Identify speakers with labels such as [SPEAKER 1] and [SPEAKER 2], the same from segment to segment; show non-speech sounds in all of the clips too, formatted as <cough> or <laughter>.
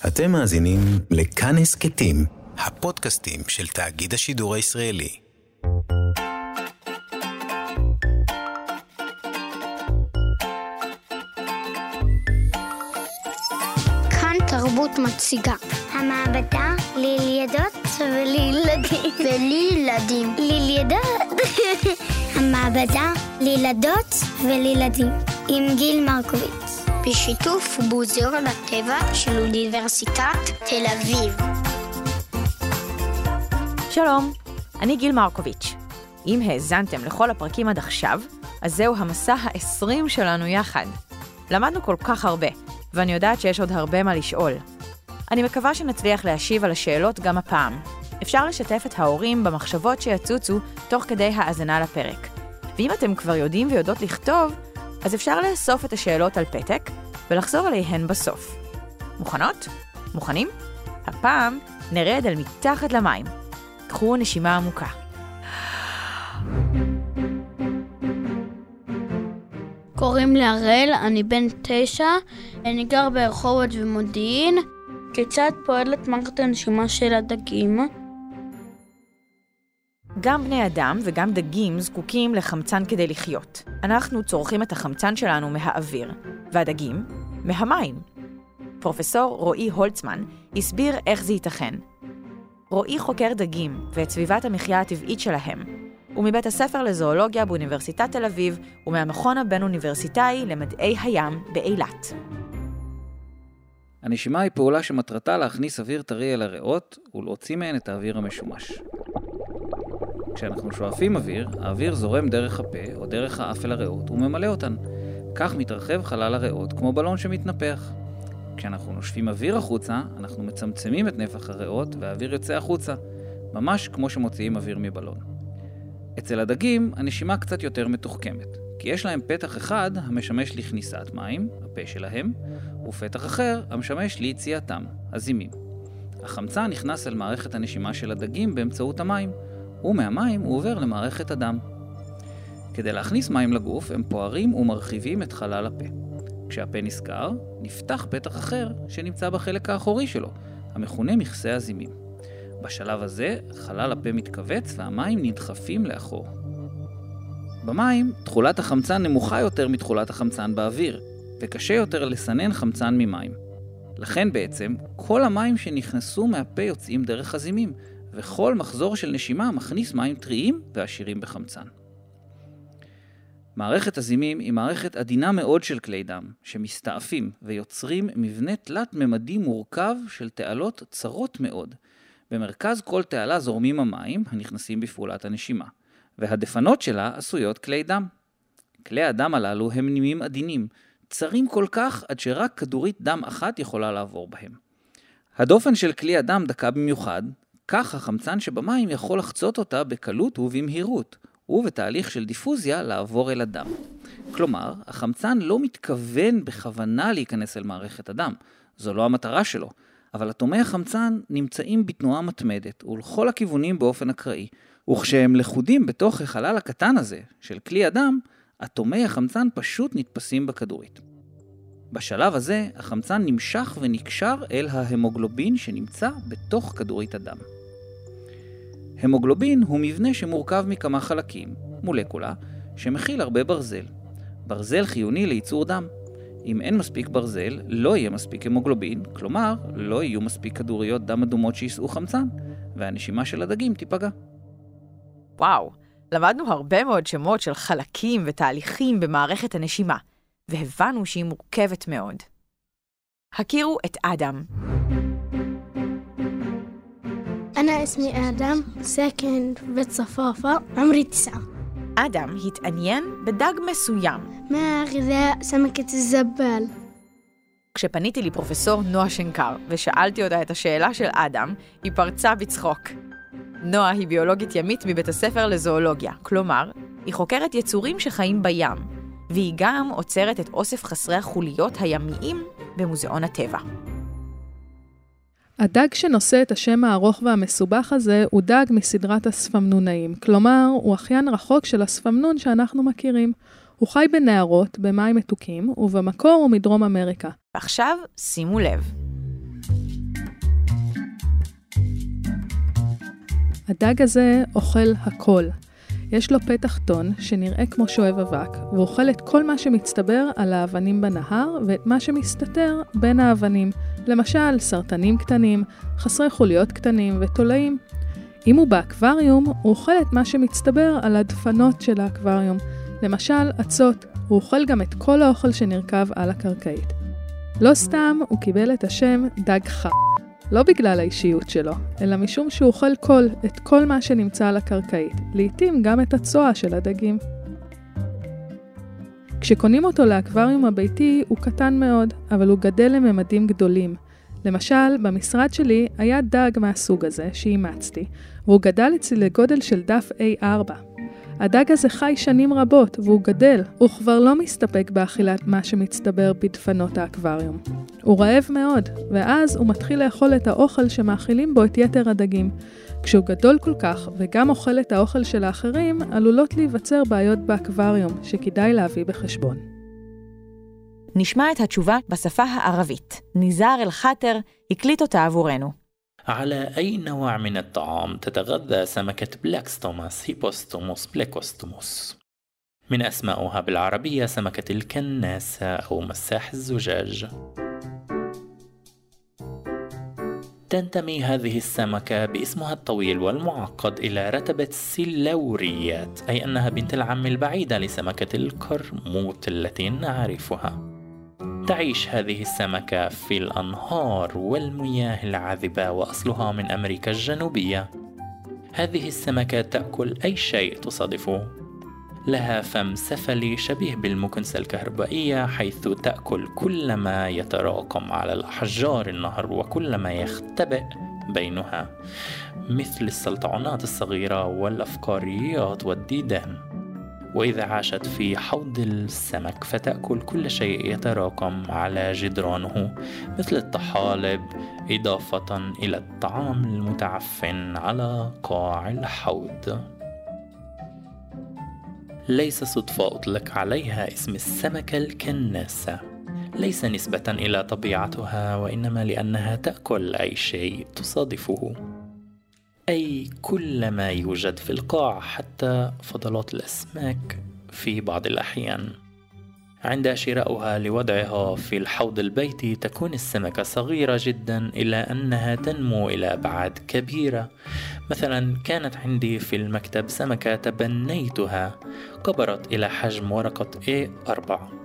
[SPEAKER 1] אתם מאזינים לכאן הסכתים, הפודקאסטים של תאגיד השידור הישראלי.
[SPEAKER 2] כאן תרבות מציגה. המעבדה לילדות ולילדים. <laughs> ולילדים. לילדות. <laughs> המעבדה לילדות ולילדים. עם גיל מרקוביץ. בשיתוף מוזיאון הטבע של אוניברסיטת תל אביב.
[SPEAKER 3] שלום, אני גיל מרקוביץ'. אם האזנתם לכל הפרקים עד עכשיו, אז זהו המסע ה-20 שלנו יחד. למדנו כל כך הרבה, ואני יודעת שיש עוד הרבה מה לשאול. אני מקווה שנצליח להשיב על השאלות גם הפעם. אפשר לשתף את ההורים במחשבות שיצוצו תוך כדי האזנה לפרק. ואם אתם כבר יודעים ויודעות לכתוב, אז אפשר לאסוף את השאלות על פתק ולחזור עליהן בסוף. מוכנות? מוכנים? הפעם נרד אל מתחת למים. קחו נשימה עמוקה.
[SPEAKER 4] קוראים לי הראל, אני בן תשע, אני גר ברחובות ומודיעין. כיצד פועלת מערכת הנשימה של הדגים?
[SPEAKER 3] גם בני אדם וגם דגים זקוקים לחמצן כדי לחיות. אנחנו צורכים את החמצן שלנו מהאוויר, והדגים, מהמים. פרופסור רועי הולצמן הסביר איך זה ייתכן. רועי חוקר דגים ואת סביבת המחיה הטבעית שלהם. הוא מבית הספר לזואולוגיה באוניברסיטת תל אביב ומהמכון הבין-אוניברסיטאי למדעי הים באילת.
[SPEAKER 5] הנשימה היא פעולה שמטרתה להכניס אוויר טרי אל הריאות ולהוציא מהן את האוויר המשומש. כשאנחנו שואפים אוויר, האוויר זורם דרך הפה או דרך האף אל הריאות וממלא אותן. כך מתרחב חלל הריאות כמו בלון שמתנפח. כשאנחנו נושפים אוויר החוצה, אנחנו מצמצמים את נפח הריאות והאוויר יוצא החוצה, ממש כמו שמוציאים אוויר מבלון. אצל הדגים הנשימה קצת יותר מתוחכמת, כי יש להם פתח אחד המשמש לכניסת מים, הפה שלהם, ופתח אחר המשמש ליציאתם, הזימים. החמצן נכנס אל מערכת הנשימה של הדגים באמצעות המים, ומהמים הוא עובר למערכת הדם. כדי להכניס מים לגוף, הם פוערים ומרחיבים את חלל הפה. כשהפה נסגר, נפתח פתח אחר שנמצא בחלק האחורי שלו, המכונה מכסה הזימים. בשלב הזה, חלל הפה מתכווץ והמים נדחפים לאחור. במים, תכולת החמצן נמוכה יותר מתכולת החמצן באוויר, וקשה יותר לסנן חמצן ממים. לכן בעצם, כל המים שנכנסו מהפה יוצאים דרך הזימים, וכל מחזור של נשימה מכניס מים טריים ועשירים בחמצן. מערכת הזימים היא מערכת עדינה מאוד של כלי דם, שמסתעפים ויוצרים מבנה תלת-ממדי מורכב של תעלות צרות מאוד. במרכז כל תעלה זורמים המים הנכנסים בפעולת הנשימה, והדפנות שלה עשויות כלי דם. כלי הדם הללו הם נימים עדינים, צרים כל כך עד שרק כדורית דם אחת יכולה לעבור בהם. הדופן של כלי הדם דקה במיוחד, כך החמצן שבמים יכול לחצות אותה בקלות ובמהירות, ובתהליך של דיפוזיה לעבור אל הדם. כלומר, החמצן לא מתכוון בכוונה להיכנס אל מערכת הדם, זו לא המטרה שלו, אבל אטומי החמצן נמצאים בתנועה מתמדת ולכל הכיוונים באופן אקראי, וכשהם לכודים בתוך החלל הקטן הזה של כלי הדם, אטומי החמצן פשוט נתפסים בכדורית. בשלב הזה, החמצן נמשך ונקשר אל ההמוגלובין שנמצא בתוך כדורית הדם. המוגלובין הוא מבנה שמורכב מכמה חלקים, מולקולה, שמכיל הרבה ברזל. ברזל חיוני לייצור דם. אם אין מספיק ברזל, לא יהיה מספיק המוגלובין, כלומר, לא יהיו מספיק כדוריות דם אדומות שיישאו חמצן, והנשימה של הדגים תיפגע.
[SPEAKER 3] וואו, למדנו הרבה מאוד שמות של חלקים ותהליכים במערכת הנשימה, והבנו שהיא מורכבת מאוד. הכירו את אדם.
[SPEAKER 2] أنا اسمي آدم ساكن في بيت صفافة عمري تسعة
[SPEAKER 3] אדם התעניין בדג מסוים.
[SPEAKER 2] ما غذاء سمكة الزبال
[SPEAKER 3] כשפניתי לפרופסור נועה שנקר ושאלתי אותה את השאלה של אדם, היא פרצה בצחוק. נועה היא ביולוגית ימית מבית הספר לזואולוגיה, כלומר, היא חוקרת יצורים שחיים בים, והיא גם עוצרת את אוסף חסרי החוליות הימיים במוזיאון הטבע.
[SPEAKER 6] הדג שנושא את השם הארוך והמסובך הזה הוא דג מסדרת הספמנונאים, כלומר, הוא אחיין רחוק של הספמנון שאנחנו מכירים. הוא חי בנהרות, במים מתוקים, ובמקור הוא מדרום אמריקה.
[SPEAKER 3] ועכשיו, שימו לב.
[SPEAKER 6] הדג הזה אוכל הכל. יש לו פה תחתון שנראה כמו שואב אבק, והוא אוכל את כל מה שמצטבר על האבנים בנהר ואת מה שמסתתר בין האבנים, למשל סרטנים קטנים, חסרי חוליות קטנים ותולעים. אם הוא באקווריום, הוא אוכל את מה שמצטבר על הדפנות של האקווריום, למשל אצות, הוא אוכל גם את כל האוכל שנרכב על הקרקעית. לא סתם הוא קיבל את השם דג חם. לא בגלל האישיות שלו, אלא משום שהוא אוכל כל, את כל מה שנמצא על הקרקעית, לעתים גם את הצואה של הדגים. כשקונים אותו לאקווריום הביתי הוא קטן מאוד, אבל הוא גדל לממדים גדולים. למשל, במשרד שלי היה דג מהסוג הזה שאימצתי, והוא גדל אצלי לגודל של דף A4. הדג הזה חי שנים רבות, והוא גדל. הוא כבר לא מסתפק באכילת מה שמצטבר בדפנות האקווריום. הוא רעב מאוד, ואז הוא מתחיל לאכול את האוכל שמאכילים בו את יתר הדגים. כשהוא גדול כל כך, וגם אוכל את האוכל של האחרים, עלולות להיווצר בעיות באקווריום, שכדאי להביא בחשבון.
[SPEAKER 3] נשמע את התשובה בשפה הערבית. ניזאר אל-חאטר הקליט אותה עבורנו.
[SPEAKER 7] على أي نوع من الطعام تتغذى سمكة بلاكستوماس هيبوستوموس بليكوستوموس؟ من أسمائها بالعربية سمكة الكناسة أو مساح الزجاج تنتمي هذه السمكة باسمها الطويل والمعقد إلى رتبة السلوريات أي أنها بنت العم البعيدة لسمكة الكرموت التي نعرفها تعيش هذه السمكة في الأنهار والمياه العذبة وأصلها من أمريكا الجنوبية. هذه السمكة تأكل أي شيء تصادفه. لها فم سفلي شبيه بالمكنسة الكهربائية حيث تأكل كل ما يتراكم على الأحجار النهر وكل ما يختبئ بينها مثل السلطعونات الصغيرة والأفقاريات والديدان. وإذا عاشت في حوض السمك فتأكل كل شيء يتراكم على جدرانه مثل الطحالب إضافة إلى الطعام المتعفن على قاع الحوض. ليس صدفة أطلق عليها اسم السمكة الكناسة ليس نسبة إلى طبيعتها وإنما لأنها تأكل أي شيء تصادفه أي كل ما يوجد في القاع حتى فضلات الأسماك في بعض الأحيان. عند شرائها لوضعها في الحوض البيتي تكون السمكة صغيرة جدا إلى أنها تنمو إلى أبعاد كبيرة. مثلا كانت عندي في المكتب سمكة تبنيتها كبرت إلى حجم ورقة A4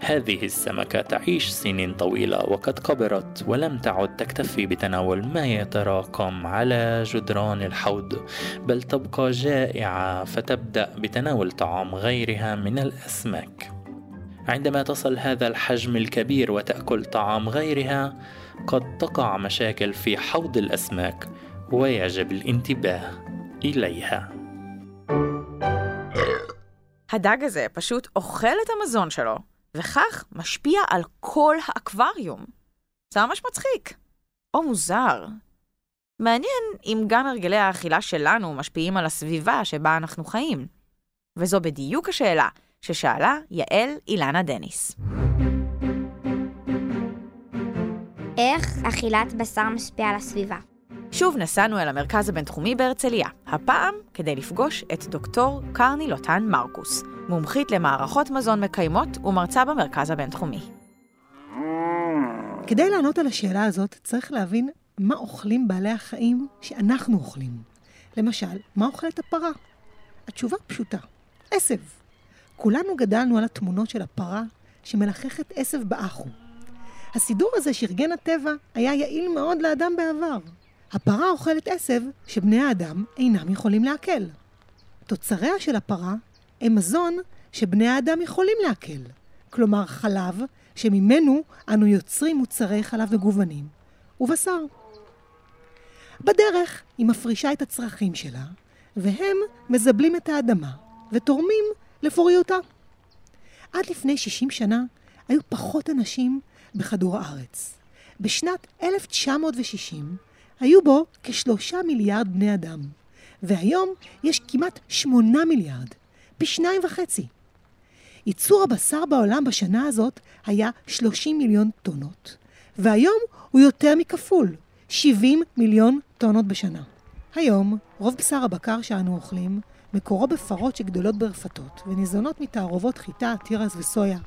[SPEAKER 7] هذه السمكة تعيش سنين طويلة وقد كبرت ولم تعد تكتفي بتناول ما يتراكم على جدران الحوض بل تبقى جائعة فتبدأ بتناول طعام غيرها من الأسماك عندما تصل هذا الحجم الكبير وتأكل طعام غيرها قد تقع مشاكل في حوض الأسماك ويجب الانتباه إليها
[SPEAKER 3] הדג הזה פשוט אוכל את המזון שלו, וכך משפיע על כל האקווריום. זה ממש מצחיק. או מוזר. מעניין אם גם הרגלי האכילה שלנו משפיעים על הסביבה שבה אנחנו חיים. וזו בדיוק השאלה ששאלה יעל אילנה דניס.
[SPEAKER 8] איך אכילת בשר משפיעה על הסביבה?
[SPEAKER 3] שוב נסענו אל המרכז הבינתחומי בהרצליה, הפעם כדי לפגוש את דוקטור קרני לוטן מרקוס, מומחית למערכות מזון מקיימות ומרצה במרכז הבינתחומי.
[SPEAKER 9] כדי לענות על השאלה הזאת, צריך להבין מה אוכלים בעלי החיים שאנחנו אוכלים. למשל, מה אוכלת הפרה? התשובה פשוטה, עשב. כולנו גדלנו על התמונות של הפרה שמלחכת עשב באחו. הסידור הזה שארגן הטבע היה יעיל מאוד לאדם בעבר. הפרה אוכלת עשב שבני האדם אינם יכולים לעכל. תוצריה של הפרה הם מזון שבני האדם יכולים לעכל, כלומר חלב שממנו אנו יוצרים מוצרי חלב מגוונים, ובשר. בדרך היא מפרישה את הצרכים שלה, והם מזבלים את האדמה ותורמים לפוריותה. עד לפני 60 שנה היו פחות אנשים בכדור הארץ. בשנת 1960 היו בו כשלושה מיליארד בני אדם, והיום יש כמעט שמונה מיליארד, פי שניים וחצי. ייצור הבשר בעולם בשנה הזאת היה 30 מיליון טונות, והיום הוא יותר מכפול, 70 מיליון טונות בשנה. היום, רוב בשר הבקר שאנו אוכלים, מקורו בפרות שגדולות ברפתות, וניזונות מתערובות חיטה, תירס וסויה.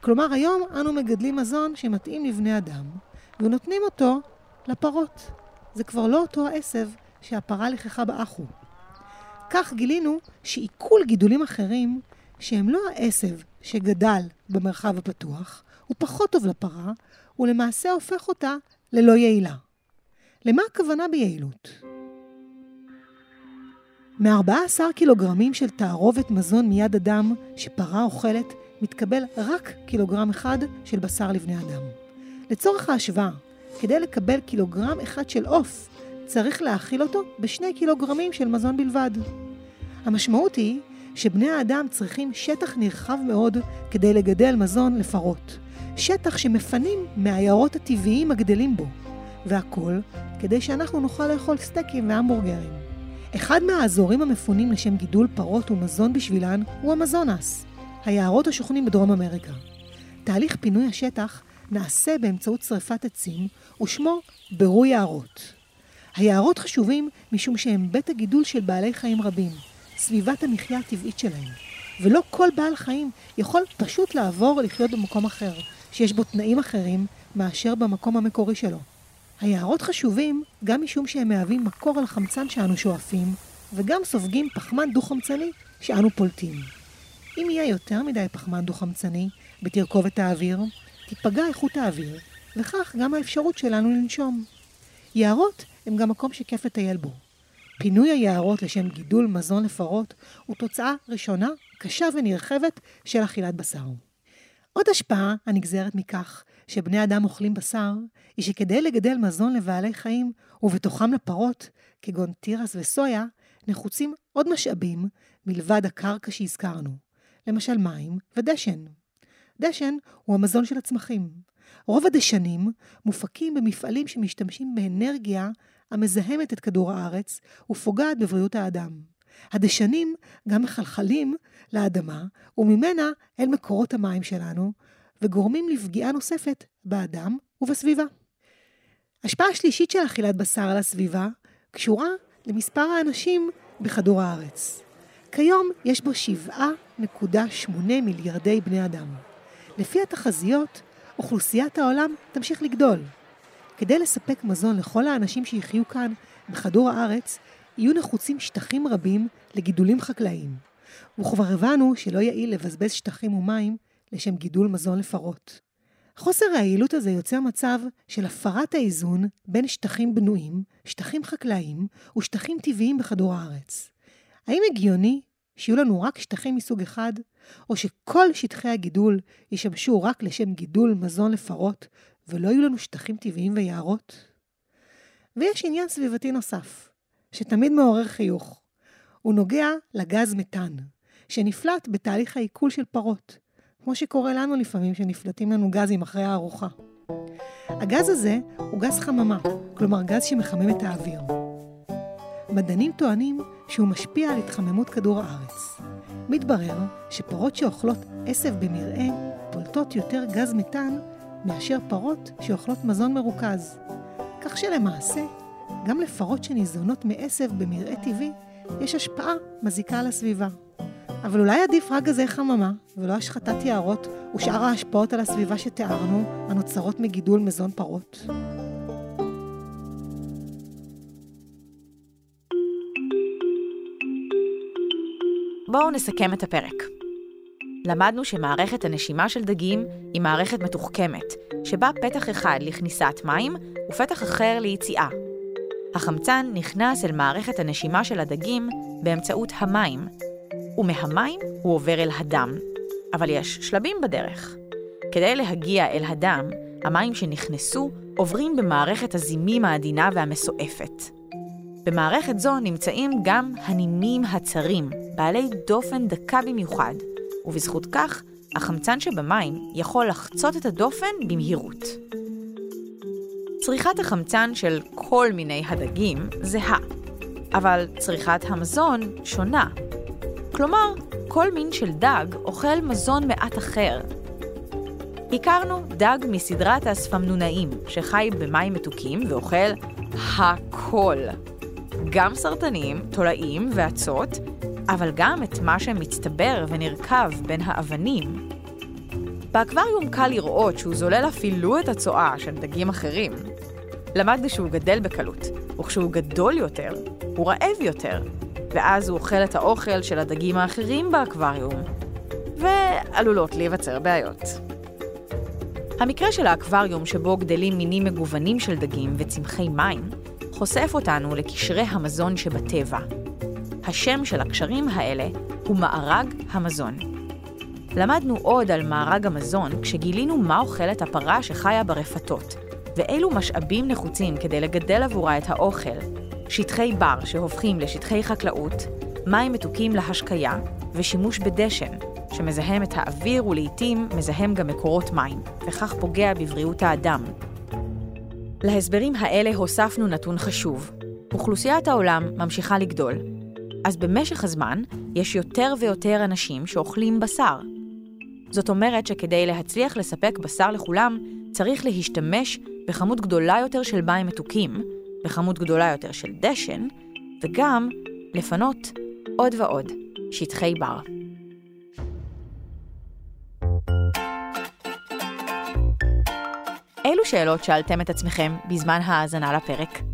[SPEAKER 9] כלומר, היום אנו מגדלים מזון שמתאים לבני אדם, ונותנים אותו לפרות. זה כבר לא אותו העשב שהפרה לכחה באחו. כך גילינו שעיכול גידולים אחרים, שהם לא העשב שגדל במרחב הפתוח, הוא פחות טוב לפרה, ולמעשה הופך אותה ללא יעילה. למה הכוונה ביעילות? מ-14 קילוגרמים של תערובת מזון מיד אדם שפרה אוכלת, מתקבל רק קילוגרם אחד של בשר לבני אדם. לצורך ההשוואה, כדי לקבל קילוגרם אחד של עוף, צריך להאכיל אותו בשני קילוגרמים של מזון בלבד. המשמעות היא שבני האדם צריכים שטח נרחב מאוד כדי לגדל מזון לפרות. שטח שמפנים מהעיירות הטבעיים הגדלים בו. והכל כדי שאנחנו נוכל לאכול סטייקים והמבורגרים. אחד מהאזורים המפונים לשם גידול פרות ומזון בשבילן הוא המזונס, היערות השוכנים בדרום אמריקה. תהליך פינוי השטח נעשה באמצעות שרפת עצים, ושמו בירור יערות. היערות חשובים משום שהם בית הגידול של בעלי חיים רבים, סביבת המחיה הטבעית שלהם. ולא כל בעל חיים יכול פשוט לעבור ולחיות במקום אחר, שיש בו תנאים אחרים מאשר במקום המקורי שלו. היערות חשובים גם משום שהם מהווים מקור על חמצן שאנו שואפים, וגם סופגים פחמן דו-חמצני שאנו פולטים. אם יהיה יותר מדי פחמן דו-חמצני בתרכובת האוויר, תיפגע איכות האוויר, וכך גם האפשרות שלנו לנשום. יערות הם גם מקום שכיף לטייל בו. פינוי היערות לשם גידול מזון לפרות הוא תוצאה ראשונה, קשה ונרחבת של אכילת בשר. עוד השפעה הנגזרת מכך שבני אדם אוכלים בשר, היא שכדי לגדל מזון לבעלי חיים, ובתוכם לפרות, כגון תירס וסויה, נחוצים עוד משאבים מלבד הקרקע שהזכרנו, למשל מים ודשן. דשן הוא המזון של הצמחים. רוב הדשנים מופקים במפעלים שמשתמשים באנרגיה המזהמת את כדור הארץ ופוגעת בבריאות האדם. הדשנים גם מחלחלים לאדמה, וממנה אל מקורות המים שלנו, וגורמים לפגיעה נוספת באדם ובסביבה. השפעה שלישית של אכילת בשר על הסביבה קשורה למספר האנשים בכדור הארץ. כיום יש בו 7.8 מיליארדי בני אדם. לפי התחזיות, אוכלוסיית העולם תמשיך לגדול. כדי לספק מזון לכל האנשים שיחיו כאן, בכדור הארץ, יהיו נחוצים שטחים רבים לגידולים חקלאיים. וכבר הבנו שלא יעיל לבזבז שטחים ומים לשם גידול מזון לפרות. חוסר היעילות הזה יוצר מצב של הפרת האיזון בין שטחים בנויים, שטחים חקלאיים ושטחים טבעיים בכדור הארץ. האם הגיוני שיהיו לנו רק שטחים מסוג אחד, או שכל שטחי הגידול ישמשו רק לשם גידול מזון לפרות, ולא יהיו לנו שטחים טבעיים ויערות? ויש עניין סביבתי נוסף, שתמיד מעורר חיוך. הוא נוגע לגז מתאן, שנפלט בתהליך העיכול של פרות, כמו שקורה לנו לפעמים שנפלטים לנו גזים אחרי הארוחה. הגז הזה הוא גז חממה, כלומר גז שמחמם את האוויר. מדענים טוענים שהוא משפיע על התחממות כדור הארץ. מתברר שפרות שאוכלות עשב במרעה פולטות יותר גז מתאן מאשר פרות שאוכלות מזון מרוכז. כך שלמעשה, גם לפרות שניזונות מעשב במרעה טבעי, יש השפעה מזיקה על הסביבה. אבל אולי עדיף רק גזי חממה, ולא השחתת יערות ושאר ההשפעות על הסביבה שתיארנו, הנוצרות מגידול מזון פרות?
[SPEAKER 3] בואו נסכם את הפרק. למדנו שמערכת הנשימה של דגים היא מערכת מתוחכמת, שבה פתח אחד לכניסת מים ופתח אחר ליציאה. החמצן נכנס אל מערכת הנשימה של הדגים באמצעות המים, ומהמים הוא עובר אל הדם. אבל יש שלבים בדרך. כדי להגיע אל הדם, המים שנכנסו עוברים במערכת הזימים העדינה והמסועפת. במערכת זו נמצאים גם הנימים הצרים, בעלי דופן דקה במיוחד, ובזכות כך, החמצן שבמים יכול לחצות את הדופן במהירות. צריכת החמצן של כל מיני הדגים זהה, אבל צריכת המזון שונה. כלומר, כל מין של דג אוכל מזון מעט אחר. הכרנו דג מסדרת האספמנונאים, שחי במים מתוקים ואוכל הכל. גם סרטנים, תולעים ואצות, אבל גם את מה שמצטבר ונרקב בין האבנים. באקווריום קל לראות שהוא זולל אפילו את הצואה של דגים אחרים. למדנו שהוא גדל בקלות, וכשהוא גדול יותר, הוא רעב יותר, ואז הוא אוכל את האוכל של הדגים האחרים באקווריום, ועלולות להיווצר בעיות. המקרה של האקווריום שבו גדלים מינים מגוונים של דגים וצמחי מים, חושף אותנו לקשרי המזון שבטבע. השם של הקשרים האלה הוא מארג המזון. למדנו עוד על מארג המזון כשגילינו מה אוכלת הפרה שחיה ברפתות, ואילו משאבים נחוצים כדי לגדל עבורה את האוכל. שטחי בר שהופכים לשטחי חקלאות, מים מתוקים להשקיה ושימוש בדשן, שמזהם את האוויר ולעיתים מזהם גם מקורות מים, וכך פוגע בבריאות האדם. להסברים האלה הוספנו נתון חשוב. אוכלוסיית העולם ממשיכה לגדול, אז במשך הזמן יש יותר ויותר אנשים שאוכלים בשר. זאת אומרת שכדי להצליח לספק בשר לכולם, צריך להשתמש בכמות גדולה יותר של מים מתוקים, בכמות גדולה יותר של דשן, וגם לפנות עוד ועוד שטחי בר. אילו שאלות שאלתם את עצמכם בזמן ההאזנה לפרק?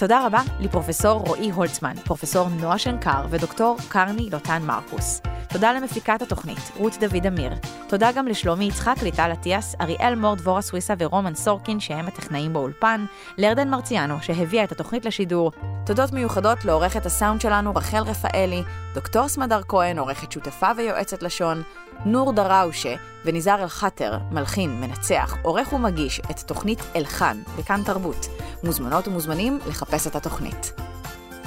[SPEAKER 3] תודה רבה לפרופסור רועי הולצמן, פרופסור נועה שנקר ודוקטור קרני לוטן מרקוס. תודה למפיקת התוכנית, רות דוד אמיר. תודה גם לשלומי יצחק, ליטל אטיאס, אריאל מור, דבורה סוויסה ורומן סורקין, שהם הטכנאים באולפן, לארדן מרציאנו, שהביאה את התוכנית לשידור. תודות מיוחדות לעורכת הסאונד שלנו, רחל רפאלי, דוקטור סמדר כהן, עורכת שותפה ויועצת לשון, נור דראושה וניזאר אל-חאטר, מלחין, מנצח, עורך ומגיש את תוכנית אלחן, בכאן תרבות. מוזמנות ומוזמנים לחפש את התוכנית.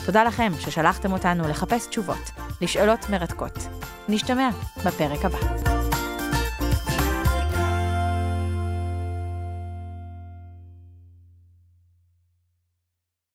[SPEAKER 3] תודה לכם ששלחתם אותנו לחפש תשובות לשאלות מרתקות. נשתמע בפרק הבא.